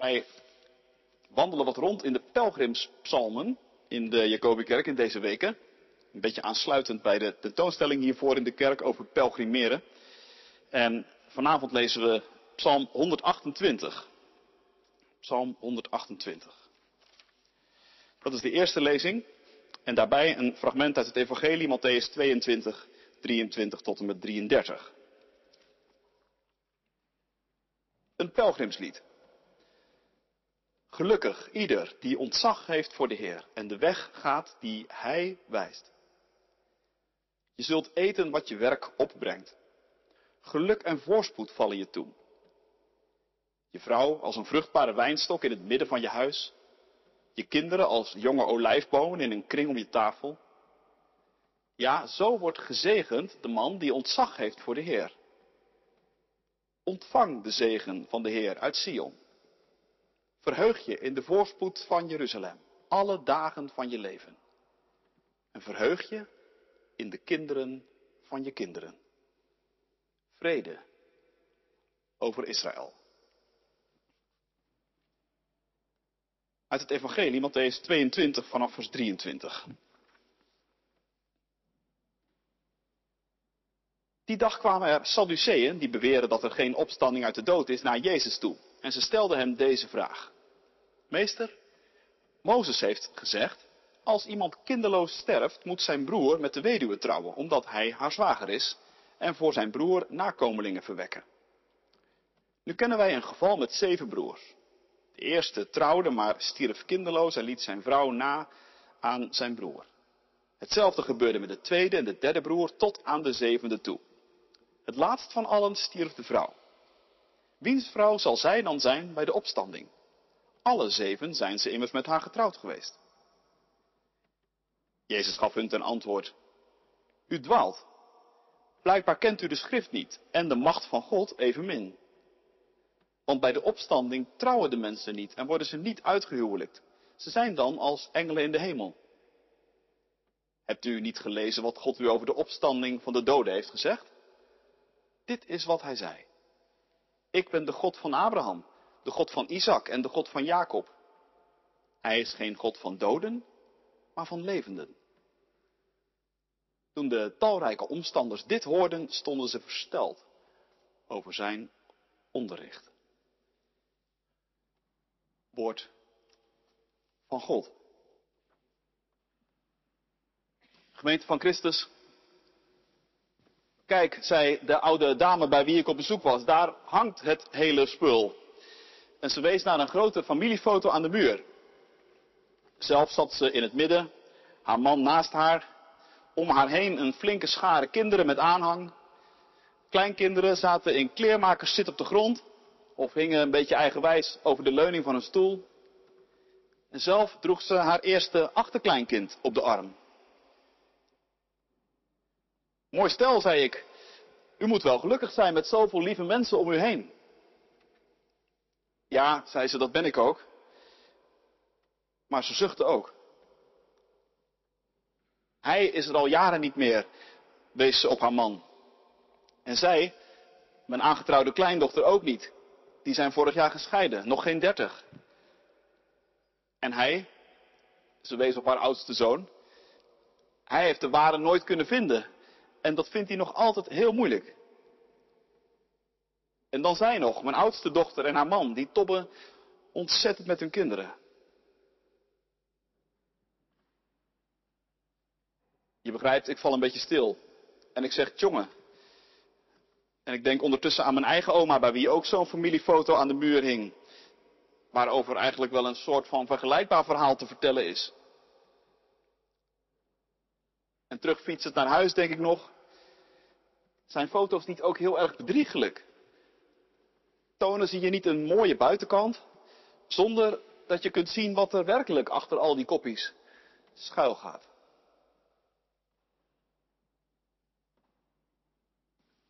Wij wandelen wat rond in de pelgrimspsalmen in de Jacobikerk in deze weken. Een beetje aansluitend bij de tentoonstelling hiervoor in de kerk over pelgrimeren. En vanavond lezen we Psalm 128. Psalm 128. Dat is de eerste lezing. En daarbij een fragment uit het Evangelie, Matthäus 22, 23 tot en met 33. Een pelgrimslied. Gelukkig ieder die ontzag heeft voor de Heer en de weg gaat die Hij wijst. Je zult eten wat je werk opbrengt. Geluk en voorspoed vallen je toe. Je vrouw als een vruchtbare wijnstok in het midden van je huis. Je kinderen als jonge olijfbomen in een kring om je tafel. Ja, zo wordt gezegend de man die ontzag heeft voor de Heer. Ontvang de zegen van de Heer uit Sion. Verheug je in de voorspoed van Jeruzalem, alle dagen van je leven. En verheug je in de kinderen van je kinderen. Vrede over Israël. Uit het Evangelie, Matthäus 22 vanaf vers 23. Die dag kwamen er Sadduceeën, die beweren dat er geen opstanding uit de dood is, naar Jezus toe. En ze stelden hem deze vraag. Meester, Mozes heeft gezegd, als iemand kinderloos sterft, moet zijn broer met de weduwe trouwen, omdat hij haar zwager is, en voor zijn broer nakomelingen verwekken. Nu kennen wij een geval met zeven broers. De eerste trouwde, maar stierf kinderloos en liet zijn vrouw na aan zijn broer. Hetzelfde gebeurde met de tweede en de derde broer tot aan de zevende toe. Het laatst van allen stierf de vrouw. Wiens vrouw zal zij dan zijn bij de opstanding? Alle zeven zijn ze immers met haar getrouwd geweest. Jezus gaf hun ten antwoord, U dwaalt. Blijkbaar kent u de schrift niet en de macht van God evenmin. Want bij de opstanding trouwen de mensen niet en worden ze niet uitgehuwelijkt. Ze zijn dan als engelen in de hemel. Hebt u niet gelezen wat God u over de opstanding van de doden heeft gezegd? Dit is wat hij zei. Ik ben de God van Abraham, de God van Isaac en de God van Jacob. Hij is geen God van doden, maar van levenden. Toen de talrijke omstanders dit hoorden, stonden ze versteld over zijn onderricht. Woord van God. Gemeente van Christus. Kijk, zei de oude dame bij wie ik op bezoek was, daar hangt het hele spul. En ze wees naar een grote familiefoto aan de muur. Zelf zat ze in het midden, haar man naast haar, om haar heen een flinke schare kinderen met aanhang. Kleinkinderen zaten in kleermakers zit op de grond of hingen een beetje eigenwijs over de leuning van een stoel. En zelf droeg ze haar eerste achterkleinkind op de arm. Mooi stel, zei ik. U moet wel gelukkig zijn met zoveel lieve mensen om u heen. Ja, zei ze, dat ben ik ook. Maar ze zuchtte ook. Hij is er al jaren niet meer, wees ze op haar man. En zij, mijn aangetrouwde kleindochter ook niet. Die zijn vorig jaar gescheiden, nog geen dertig. En hij, ze wees op haar oudste zoon, hij heeft de ware nooit kunnen vinden. En dat vindt hij nog altijd heel moeilijk. En dan zij nog, mijn oudste dochter en haar man, die tobben ontzettend met hun kinderen. Je begrijpt, ik val een beetje stil. En ik zeg, jongen. En ik denk ondertussen aan mijn eigen oma, bij wie ook zo'n familiefoto aan de muur hing. Waarover eigenlijk wel een soort van vergelijkbaar verhaal te vertellen is. En terugfietsend naar huis denk ik nog. Zijn foto's niet ook heel erg bedriegelijk? Tonen ze je niet een mooie buitenkant, zonder dat je kunt zien wat er werkelijk achter al die koppies schuil gaat?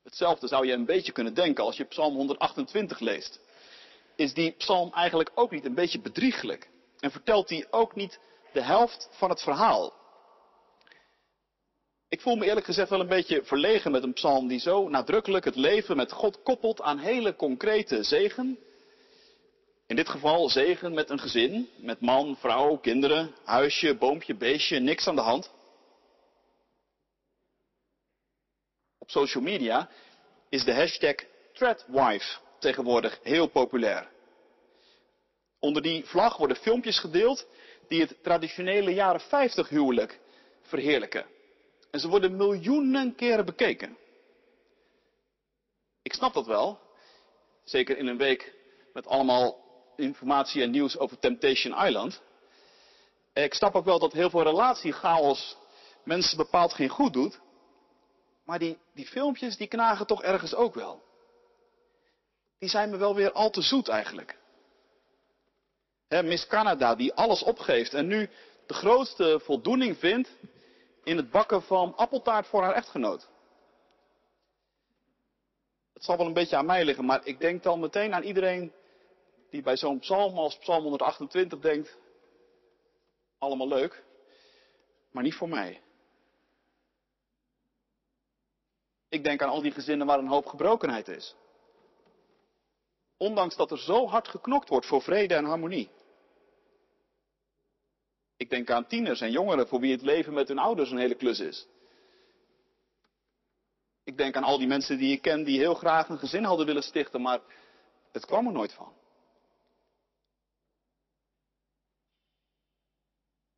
Hetzelfde zou je een beetje kunnen denken als je Psalm 128 leest. Is die psalm eigenlijk ook niet een beetje bedrieglijk? En vertelt die ook niet de helft van het verhaal? Ik voel me eerlijk gezegd wel een beetje verlegen met een psalm die zo nadrukkelijk het leven met God koppelt aan hele concrete zegen. In dit geval zegen met een gezin, met man, vrouw, kinderen, huisje, boompje, beestje, niks aan de hand. Op social media is de hashtag Threadwife tegenwoordig heel populair. Onder die vlag worden filmpjes gedeeld die het traditionele jaren 50 huwelijk verheerlijken. En ze worden miljoenen keren bekeken. Ik snap dat wel. Zeker in een week met allemaal informatie en nieuws over Temptation Island. Ik snap ook wel dat heel veel relatiechaos mensen bepaald geen goed doet. Maar die, die filmpjes die knagen toch ergens ook wel. Die zijn me wel weer al te zoet eigenlijk. Miss Canada die alles opgeeft en nu de grootste voldoening vindt in het bakken van appeltaart voor haar echtgenoot. Het zal wel een beetje aan mij liggen, maar ik denk dan meteen aan iedereen die bij zo'n psalm als psalm 128 denkt, allemaal leuk, maar niet voor mij. Ik denk aan al die gezinnen waar een hoop gebrokenheid is. Ondanks dat er zo hard geknokt wordt voor vrede en harmonie. Ik denk aan tieners en jongeren voor wie het leven met hun ouders een hele klus is. Ik denk aan al die mensen die ik ken die heel graag een gezin hadden willen stichten, maar het kwam er nooit van.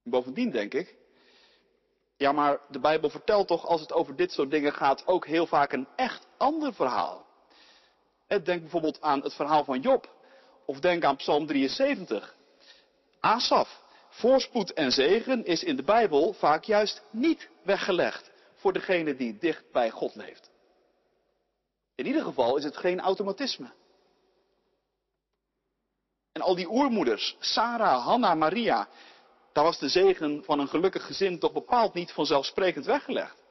Bovendien denk ik, ja maar de Bijbel vertelt toch als het over dit soort dingen gaat ook heel vaak een echt ander verhaal. Denk bijvoorbeeld aan het verhaal van Job. Of denk aan Psalm 73. Asaf, voorspoed en zegen is in de Bijbel vaak juist niet weggelegd voor degene die dicht bij God leeft. In ieder geval is het geen automatisme. En al die oermoeders, Sarah, Hanna, Maria, daar was de zegen van een gelukkig gezin toch bepaald niet vanzelfsprekend weggelegd.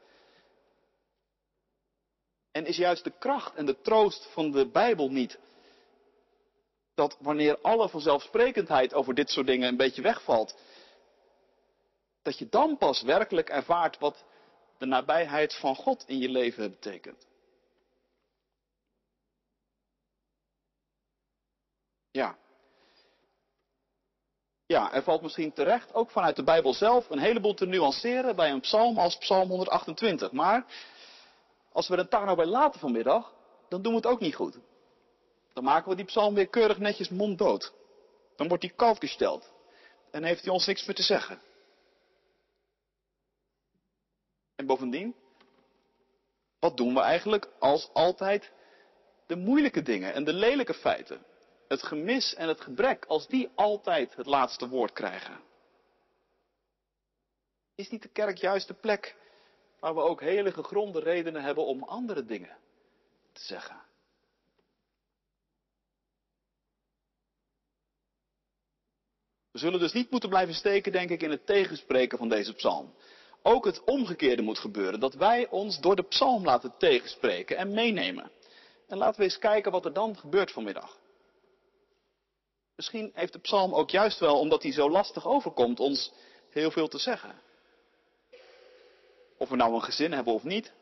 En is juist de kracht en de troost van de Bijbel niet dat wanneer alle vanzelfsprekendheid over dit soort dingen een beetje wegvalt, dat je dan pas werkelijk ervaart wat de nabijheid van God in je leven betekent. Ja. Ja, er valt misschien terecht, ook vanuit de Bijbel zelf, een heleboel te nuanceren bij een psalm als Psalm 128. Maar als we het daar nou bij laten vanmiddag, dan doen we het ook niet goed. Dan maken we die psalm weer keurig netjes monddood. Dan wordt die koud gesteld. En heeft hij ons niks meer te zeggen. En bovendien, wat doen we eigenlijk als altijd de moeilijke dingen en de lelijke feiten, het gemis en het gebrek, als die altijd het laatste woord krijgen? Is niet de kerk juist de plek waar we ook hele gegronde redenen hebben om andere dingen te zeggen? We zullen dus niet moeten blijven steken, denk ik, in het tegenspreken van deze psalm. Ook het omgekeerde moet gebeuren, dat wij ons door de psalm laten tegenspreken en meenemen. En laten we eens kijken wat er dan gebeurt vanmiddag. Misschien heeft de psalm ook juist wel, omdat hij zo lastig overkomt, ons heel veel te zeggen. Of we nou een gezin hebben of niet.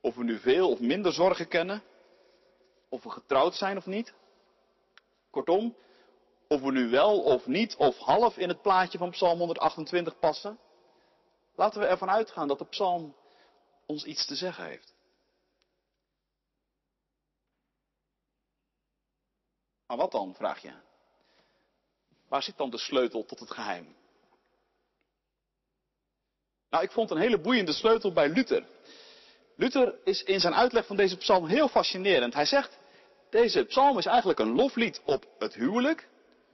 Of we nu veel of minder zorgen kennen. Of we getrouwd zijn of niet. Kortom, of we nu wel of niet of half in het plaatje van Psalm 128 passen. Laten we ervan uitgaan dat de psalm ons iets te zeggen heeft. Maar wat dan, vraag je? Waar zit dan de sleutel tot het geheim? Nou, ik vond een hele boeiende sleutel bij Luther. Luther is in zijn uitleg van deze psalm heel fascinerend. Hij zegt, deze psalm is eigenlijk een loflied op het huwelijk,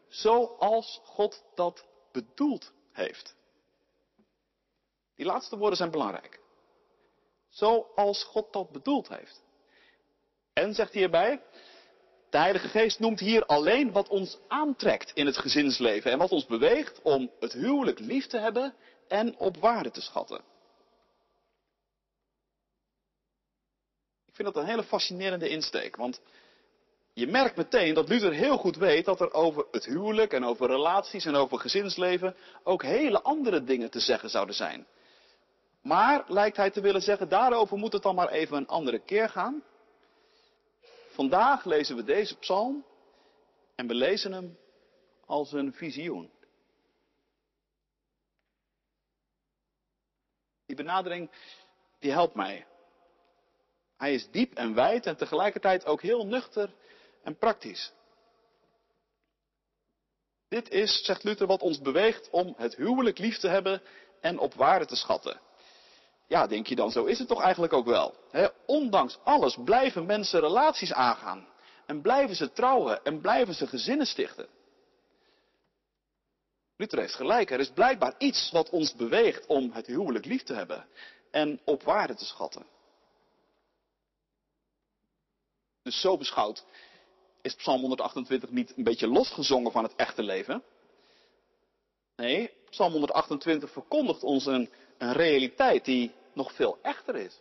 zoals God dat bedoeld heeft. Die laatste woorden zijn belangrijk. Zoals God dat bedoeld heeft. En zegt hierbij, de Heilige Geest noemt hier alleen wat ons aantrekt in het gezinsleven en wat ons beweegt om het huwelijk lief te hebben en op waarde te schatten. Ik vind dat een hele fascinerende insteek, want je merkt meteen dat Luther heel goed weet dat er over het huwelijk en over relaties en over gezinsleven ook hele andere dingen te zeggen zouden zijn. Maar, lijkt hij te willen zeggen, daarover moet het dan maar even een andere keer gaan. Vandaag lezen we deze psalm En we lezen hem als een visioen. Die benadering, die helpt mij. Hij is diep en wijd en tegelijkertijd ook heel nuchter en praktisch. Dit is, zegt Luther, wat ons beweegt om het huwelijk lief te hebben en op waarde te schatten. Ja, denk je dan, zo is het toch eigenlijk ook wel. ondanks alles blijven mensen relaties aangaan. En blijven ze trouwen en blijven ze gezinnen stichten. Luther heeft gelijk, er is blijkbaar iets wat ons beweegt om het huwelijk lief te hebben en op waarde te schatten. Dus zo beschouwd is Psalm 128 niet een beetje losgezongen van het echte leven. Nee, Psalm 128 verkondigt ons een, een realiteit die nog veel echter is.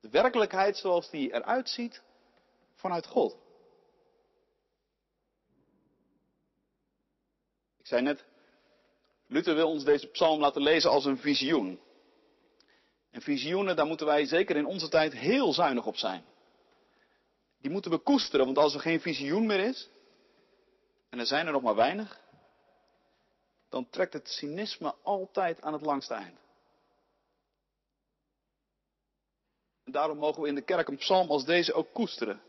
De werkelijkheid zoals die eruit ziet vanuit God. Ik zei net, Luther wil ons deze psalm laten lezen als een visioen. En visioenen, daar moeten wij zeker in onze tijd heel zuinig op zijn. Die moeten we koesteren, want als er geen visioen meer is, en er zijn er nog maar weinig, dan trekt het cynisme altijd aan het langste eind. En daarom mogen we in de kerk een psalm als deze ook koesteren.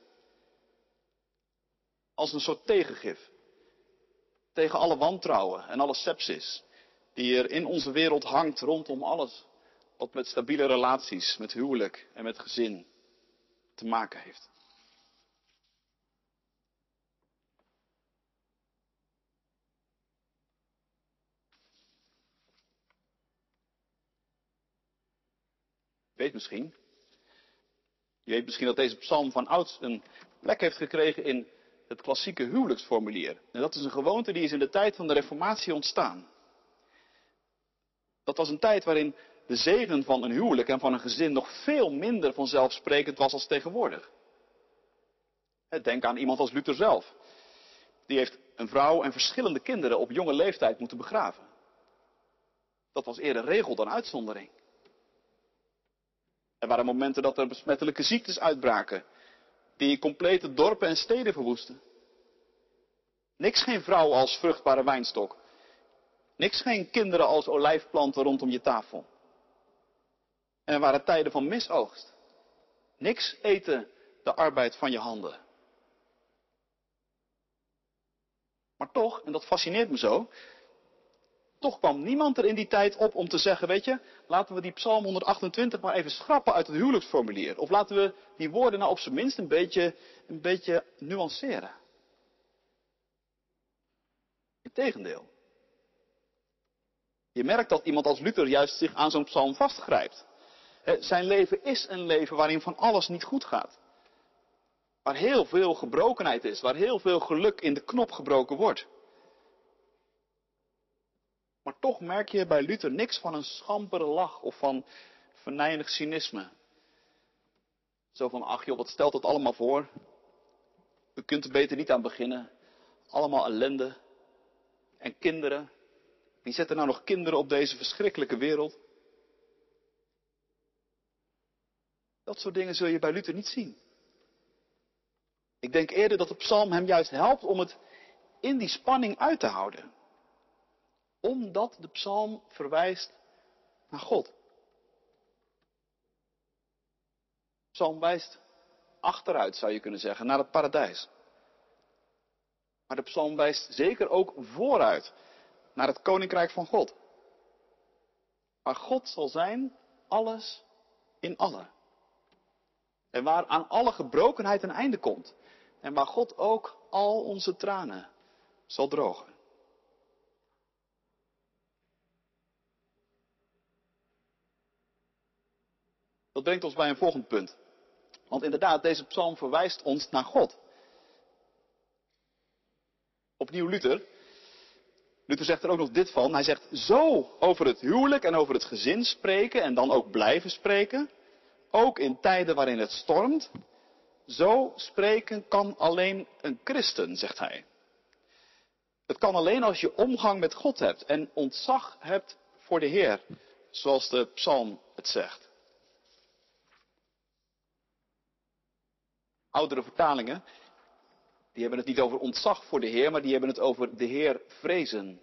Als een soort tegengif. Tegen alle wantrouwen en alle sepsis die er in onze wereld hangt rondom alles wat met stabiele relaties, met huwelijk en met gezin te maken heeft. Misschien, je weet misschien dat deze psalm van ouds een plek heeft gekregen in het klassieke huwelijksformulier. En dat is een gewoonte die is in de tijd van de Reformatie ontstaan. Dat was een tijd waarin de zegen van een huwelijk en van een gezin nog veel minder vanzelfsprekend was als tegenwoordig. Denk aan iemand als Luther zelf. Die heeft een vrouw en verschillende kinderen op jonge leeftijd moeten begraven. Dat was eerder regel dan uitzondering. Er waren momenten dat er besmettelijke ziektes uitbraken, die complete dorpen en steden verwoesten. Niks geen vrouw als vruchtbare wijnstok. Niks geen kinderen als olijfplanten rondom je tafel. En er waren tijden van misoogst. Niks eten de arbeid van je handen. Maar toch, en dat fascineert me zo, toch kwam niemand er in die tijd op om te zeggen, weet je, laten we die Psalm 128 maar even schrappen uit het huwelijksformulier. Of laten we die woorden nou op zijn minst een beetje, een beetje nuanceren. Integendeel. Je merkt dat iemand als Luther juist zich aan zo'n psalm vastgrijpt. Zijn leven is een leven waarin van alles niet goed gaat. Waar heel veel gebrokenheid is, waar heel veel geluk in de knop gebroken wordt. Maar toch merk je bij Luther niks van een schampere lach of van venijnig cynisme. Zo van, ach joh, wat stelt het allemaal voor? U kunt er beter niet aan beginnen. Allemaal ellende. En kinderen. Wie zet er nou nog kinderen op deze verschrikkelijke wereld? Dat soort dingen zul je bij Luther niet zien. Ik denk eerder dat de psalm hem juist helpt om het in die spanning uit te houden omdat de psalm verwijst naar God. De psalm wijst achteruit, zou je kunnen zeggen, naar het paradijs. Maar de psalm wijst zeker ook vooruit naar het koninkrijk van God. Waar God zal zijn, alles in alle. En waar aan alle gebrokenheid een einde komt. En waar God ook al onze tranen zal drogen. Dat brengt ons bij een volgend punt. Want inderdaad, deze psalm verwijst ons naar God. Opnieuw Luther. Luther zegt er ook nog dit van. Hij zegt zo over het huwelijk en over het gezin spreken en dan ook blijven spreken. Ook in tijden waarin het stormt. Zo spreken kan alleen een christen, zegt hij. Het kan alleen als je omgang met God hebt en ontzag hebt voor de Heer, zoals de psalm het zegt. Oudere vertalingen, Die hebben het niet over ontzag voor de Heer, maar die hebben het over de Heer vrezen.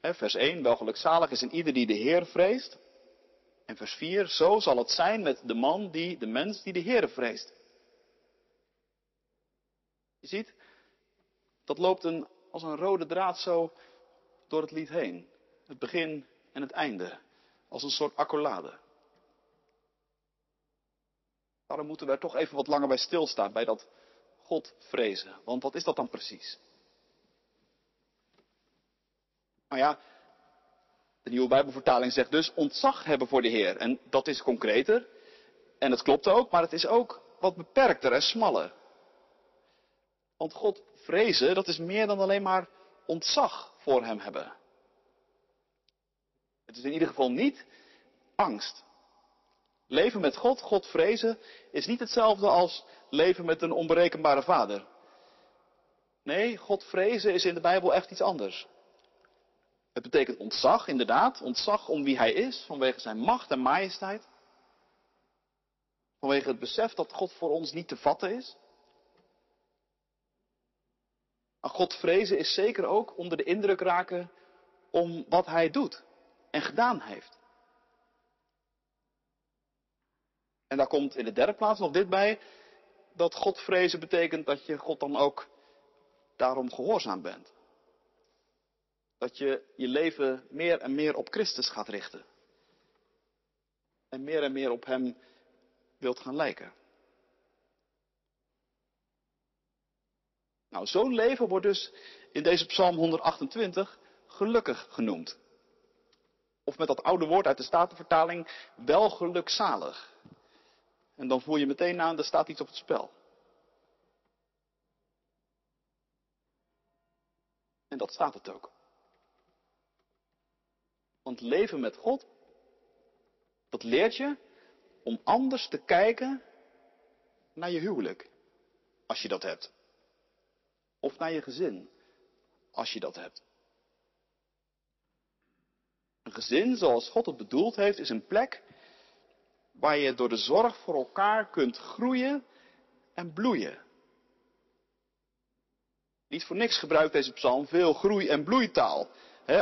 vers 1, welgelukzalig is in ieder die de Heer vreest. En vers 4, zo zal het zijn met de man die, de mens die de Heer vreest. Je ziet, dat loopt een, als een rode draad zo door het lied heen. Het begin en het einde. Als een soort accolade. Daarom moeten we er toch even wat langer bij stilstaan, bij dat God vrezen. Want wat is dat dan precies? Nou ja, de nieuwe Bijbelvertaling zegt dus ontzag hebben voor de Heer. En dat is concreter. En het klopt ook, maar het is ook wat beperkter en smaller. Want God vrezen, dat is meer dan alleen maar ontzag voor Hem hebben. Het is in ieder geval niet angst. Leven met God, God vrezen, is niet hetzelfde als leven met een onberekenbare vader. Nee, God vrezen is in de Bijbel echt iets anders. Het betekent ontzag, inderdaad, ontzag om wie Hij is, vanwege Zijn macht en majesteit. Vanwege het besef dat God voor ons niet te vatten is. Maar God vrezen is zeker ook onder de indruk raken om wat Hij doet en gedaan heeft. En daar komt in de derde plaats nog dit bij, dat God vrezen betekent dat je God dan ook daarom gehoorzaam bent. Dat je je leven meer en meer op Christus gaat richten. En meer en meer op Hem wilt gaan lijken. Nou, zo'n leven wordt dus in deze Psalm 128 gelukkig genoemd. Of met dat oude woord uit de Statenvertaling, wel gelukzalig. En dan voel je meteen aan, er staat iets op het spel. En dat staat het ook. Want leven met God, dat leert je om anders te kijken naar je huwelijk, als je dat hebt. Of naar je gezin, als je dat hebt. Een gezin zoals God het bedoeld heeft, is een plek waar je door de zorg voor elkaar kunt groeien en bloeien. Niet voor niks gebruikt deze psalm veel groei- en bloeitaal.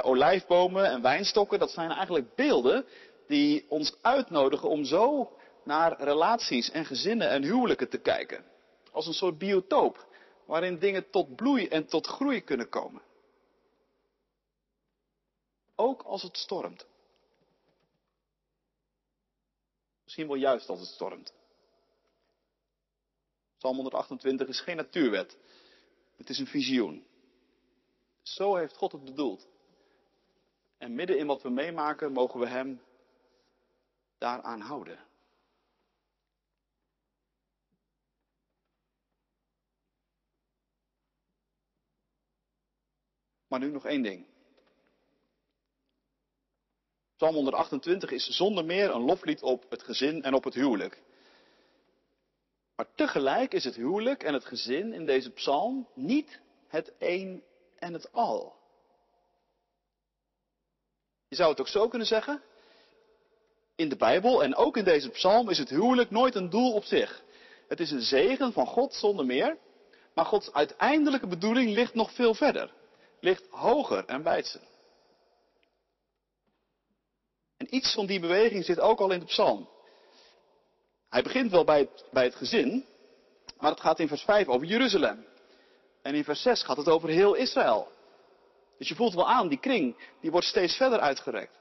olijfbomen en wijnstokken, dat zijn eigenlijk beelden die ons uitnodigen om zo naar relaties en gezinnen en huwelijken te kijken. Als een soort biotoop, waarin dingen tot bloei en tot groei kunnen komen. Ook als het stormt. Misschien wel juist als het stormt. Psalm 128 is geen natuurwet. Het is een visioen. Zo heeft God het bedoeld. En midden in wat we meemaken mogen we Hem daaraan houden. Maar nu nog één ding. Psalm 128 is zonder meer een loflied op het gezin en op het huwelijk. Maar tegelijk is het huwelijk en het gezin in deze psalm niet het een en het al. Je zou het ook zo kunnen zeggen. In de Bijbel en ook in deze psalm is het huwelijk nooit een doel op zich. Het is een zegen van God zonder meer. Maar Gods uiteindelijke bedoeling ligt nog veel verder. Ligt hoger en wijdser. En iets van die beweging zit ook al in de psalm. Hij begint wel bij het, bij het gezin, maar het gaat in vers 5 over Jeruzalem. En in vers 6 gaat het over heel Israël. Dus je voelt wel aan, die kring, die wordt steeds verder uitgerekt.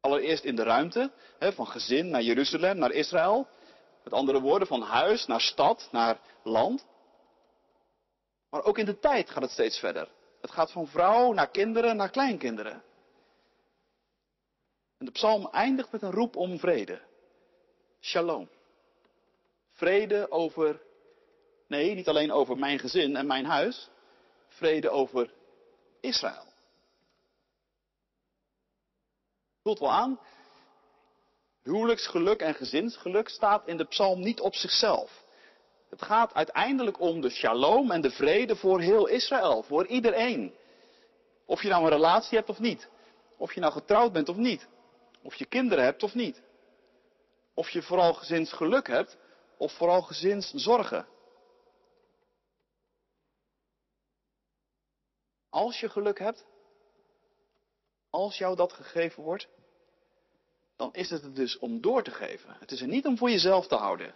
Allereerst in de ruimte, hè, van gezin naar Jeruzalem, naar Israël. Met andere woorden, van huis naar stad, naar land. Maar ook in de tijd gaat het steeds verder. Het gaat van vrouw naar kinderen naar kleinkinderen. En de psalm eindigt met een roep om vrede. Shalom. Vrede over, nee, niet alleen over mijn gezin en mijn huis. Vrede over Israël. Voelt wel aan? Huwelijksgeluk en gezinsgeluk staat in de psalm niet op zichzelf. Het gaat uiteindelijk om de shalom en de vrede voor heel Israël, voor iedereen. Of je nou een relatie hebt of niet. Of je nou getrouwd bent of niet. Of je kinderen hebt of niet. Of je vooral gezinsgeluk hebt of vooral gezinszorgen. Als je geluk hebt, als jou dat gegeven wordt, dan is het dus om door te geven. Het is er niet om voor jezelf te houden.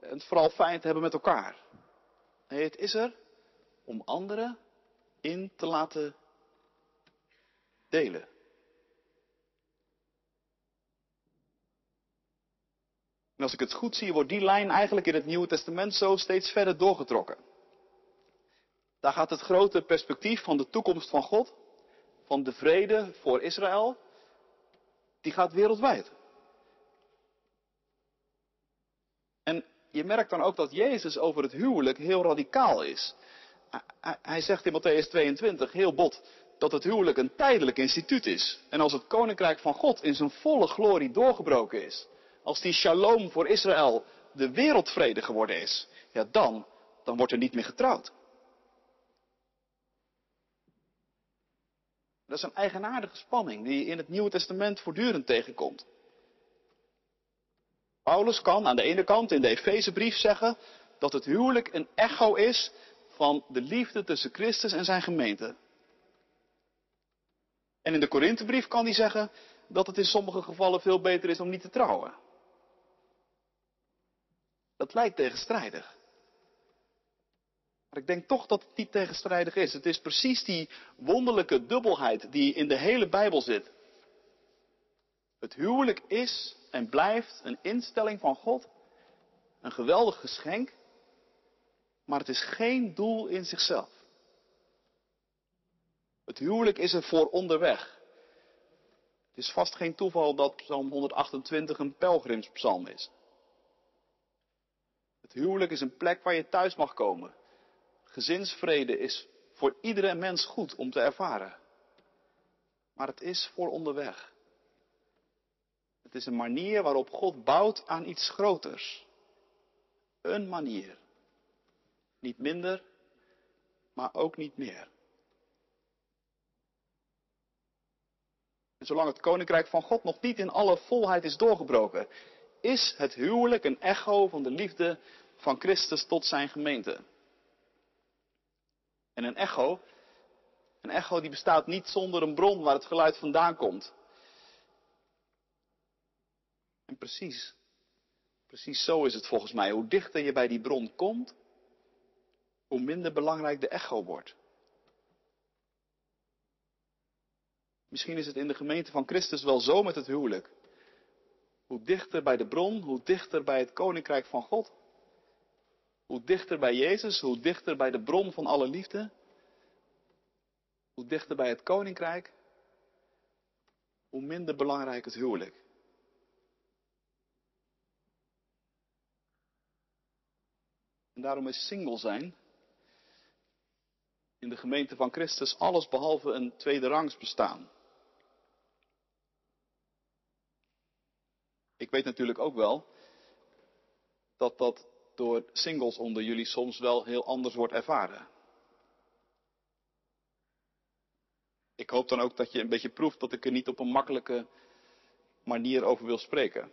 En vooral fijn te hebben met elkaar. Nee, het is er om anderen in te laten delen. En als ik het goed zie, wordt die lijn eigenlijk in het Nieuwe Testament zo steeds verder doorgetrokken. Daar gaat het grote perspectief van de toekomst van God, van de vrede voor Israël, die gaat wereldwijd. En je merkt dan ook dat Jezus over het huwelijk heel radicaal is. Hij zegt in Matthäus 22 heel bot dat het huwelijk een tijdelijk instituut is. En als het koninkrijk van God in zijn volle glorie doorgebroken is, als die shalom voor Israël de wereldvrede geworden is, ja dan, dan wordt er niet meer getrouwd. Dat is een eigenaardige spanning die je in het Nieuwe Testament voortdurend tegenkomt. Paulus kan aan de ene kant in de Efezebrief zeggen dat het huwelijk een echo is van de liefde tussen Christus en zijn gemeente. En in de Korinthebrief kan hij zeggen dat het in sommige gevallen veel beter is om niet te trouwen. Dat lijkt tegenstrijdig. Maar ik denk toch dat het niet tegenstrijdig is. Het is precies die wonderlijke dubbelheid die in de hele Bijbel zit. Het huwelijk is en blijft een instelling van God. Een geweldig geschenk. Maar het is geen doel in zichzelf. Het huwelijk is er voor onderweg. Het is vast geen toeval dat Psalm 128 een pelgrimspsalm is. Het huwelijk is een plek waar je thuis mag komen. Gezinsvrede is voor iedere mens goed om te ervaren. Maar het is voor onderweg. Het is een manier waarop God bouwt aan iets groters. Een manier. Niet minder, maar ook niet meer. En zolang het koninkrijk van God nog niet in alle volheid is doorgebroken, is het huwelijk een echo van de liefde van Christus tot zijn gemeente. En een echo, een echo die bestaat niet zonder een bron waar het geluid vandaan komt. En precies, precies zo is het volgens mij. Hoe dichter je bij die bron komt, hoe minder belangrijk de echo wordt. Misschien is het in de gemeente van Christus wel zo met het huwelijk. Hoe dichter bij de bron, hoe dichter bij het koninkrijk van God. Hoe dichter bij Jezus, hoe dichter bij de bron van alle liefde. Hoe dichter bij het koninkrijk, hoe minder belangrijk het huwelijk. En daarom is single zijn in de gemeente van Christus alles behalve een tweede rangs bestaan. Ik weet natuurlijk ook wel dat dat door singles onder jullie soms wel heel anders wordt ervaren. Ik hoop dan ook dat je een beetje proeft dat ik er niet op een makkelijke manier over wil spreken.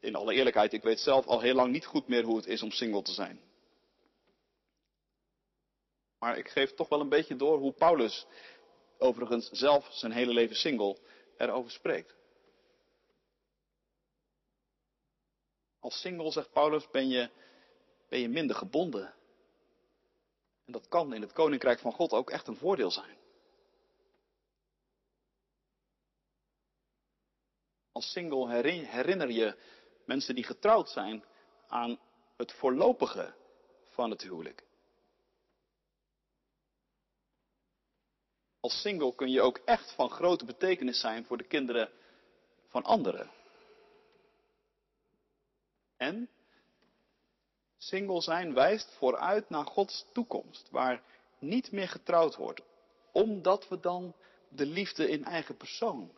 In alle eerlijkheid, ik weet zelf al heel lang niet goed meer hoe het is om single te zijn. Maar ik geef toch wel een beetje door hoe Paulus, overigens zelf zijn hele leven single, erover spreekt. Als single, zegt Paulus, ben je, ben je minder gebonden. En dat kan in het koninkrijk van God ook echt een voordeel zijn. Als single herinner je mensen die getrouwd zijn aan het voorlopige van het huwelijk. Als single kun je ook echt van grote betekenis zijn voor de kinderen van anderen. En single zijn wijst vooruit naar Gods toekomst, waar niet meer getrouwd wordt, omdat we dan de liefde in eigen persoon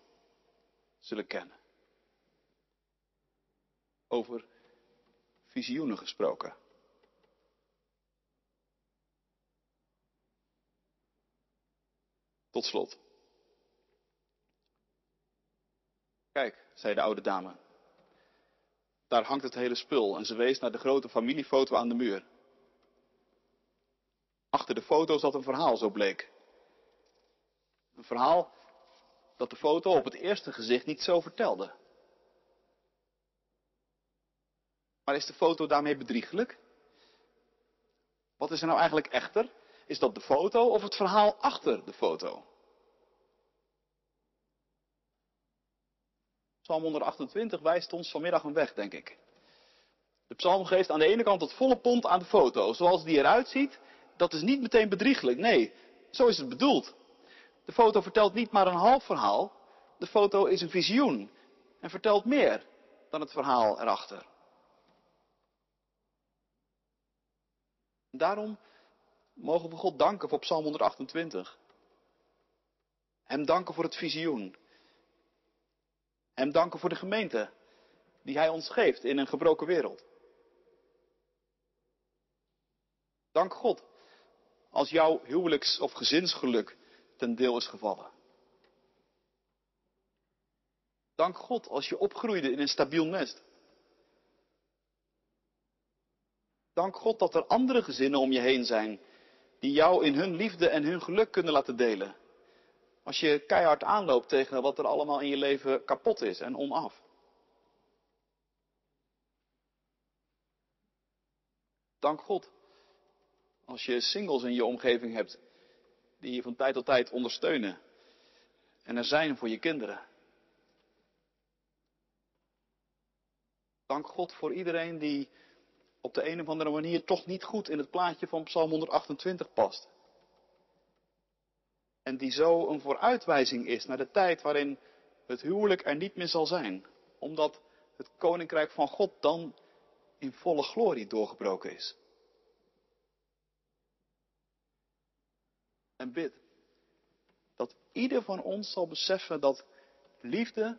zullen kennen. Over visioenen gesproken. Tot slot. Kijk, zei de oude dame. Daar hangt het hele spul en ze wees naar de grote familiefoto aan de muur. achter de foto zat een verhaal, zo bleek. Een verhaal dat de foto op het eerste gezicht niet zo vertelde. Maar is de foto daarmee bedriegelijk? Wat is er nou eigenlijk echter? Is dat de foto of het verhaal achter de foto? Psalm 128 wijst ons vanmiddag een weg, denk ik. De psalm geeft aan de ene kant het volle pond aan de foto. Zoals die eruit ziet, dat is niet meteen bedrieglijk. Nee, zo is het bedoeld. De foto vertelt niet maar een half verhaal. De foto is een visioen en vertelt meer dan het verhaal erachter. Daarom mogen we God danken voor Psalm 128. Hem danken voor het visioen. Hem danken voor de gemeente die Hij ons geeft in een gebroken wereld. Dank God als jouw huwelijks- of gezinsgeluk ten deel is gevallen. Dank God als je opgroeide in een stabiel nest. Dank God dat er andere gezinnen om je heen zijn die jou in hun liefde en hun geluk kunnen laten delen. Als je keihard aanloopt tegen wat er allemaal in je leven kapot is en onaf. Dank God als je singles in je omgeving hebt die je van tijd tot tijd ondersteunen en er zijn voor je kinderen. Dank God voor iedereen die op de een of andere manier toch niet goed in het plaatje van Psalm 128 past. En die zo een vooruitwijzing is naar de tijd waarin het huwelijk er niet meer zal zijn, omdat het koninkrijk van God dan in volle glorie doorgebroken is. En bid dat ieder van ons zal beseffen dat liefde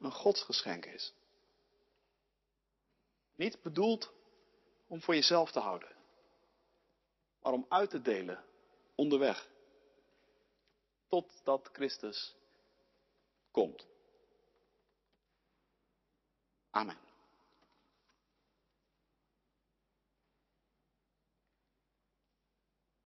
een godsgeschenk is. Niet bedoeld om voor jezelf te houden, maar om uit te delen onderweg. Totdat Christus komt. Amen.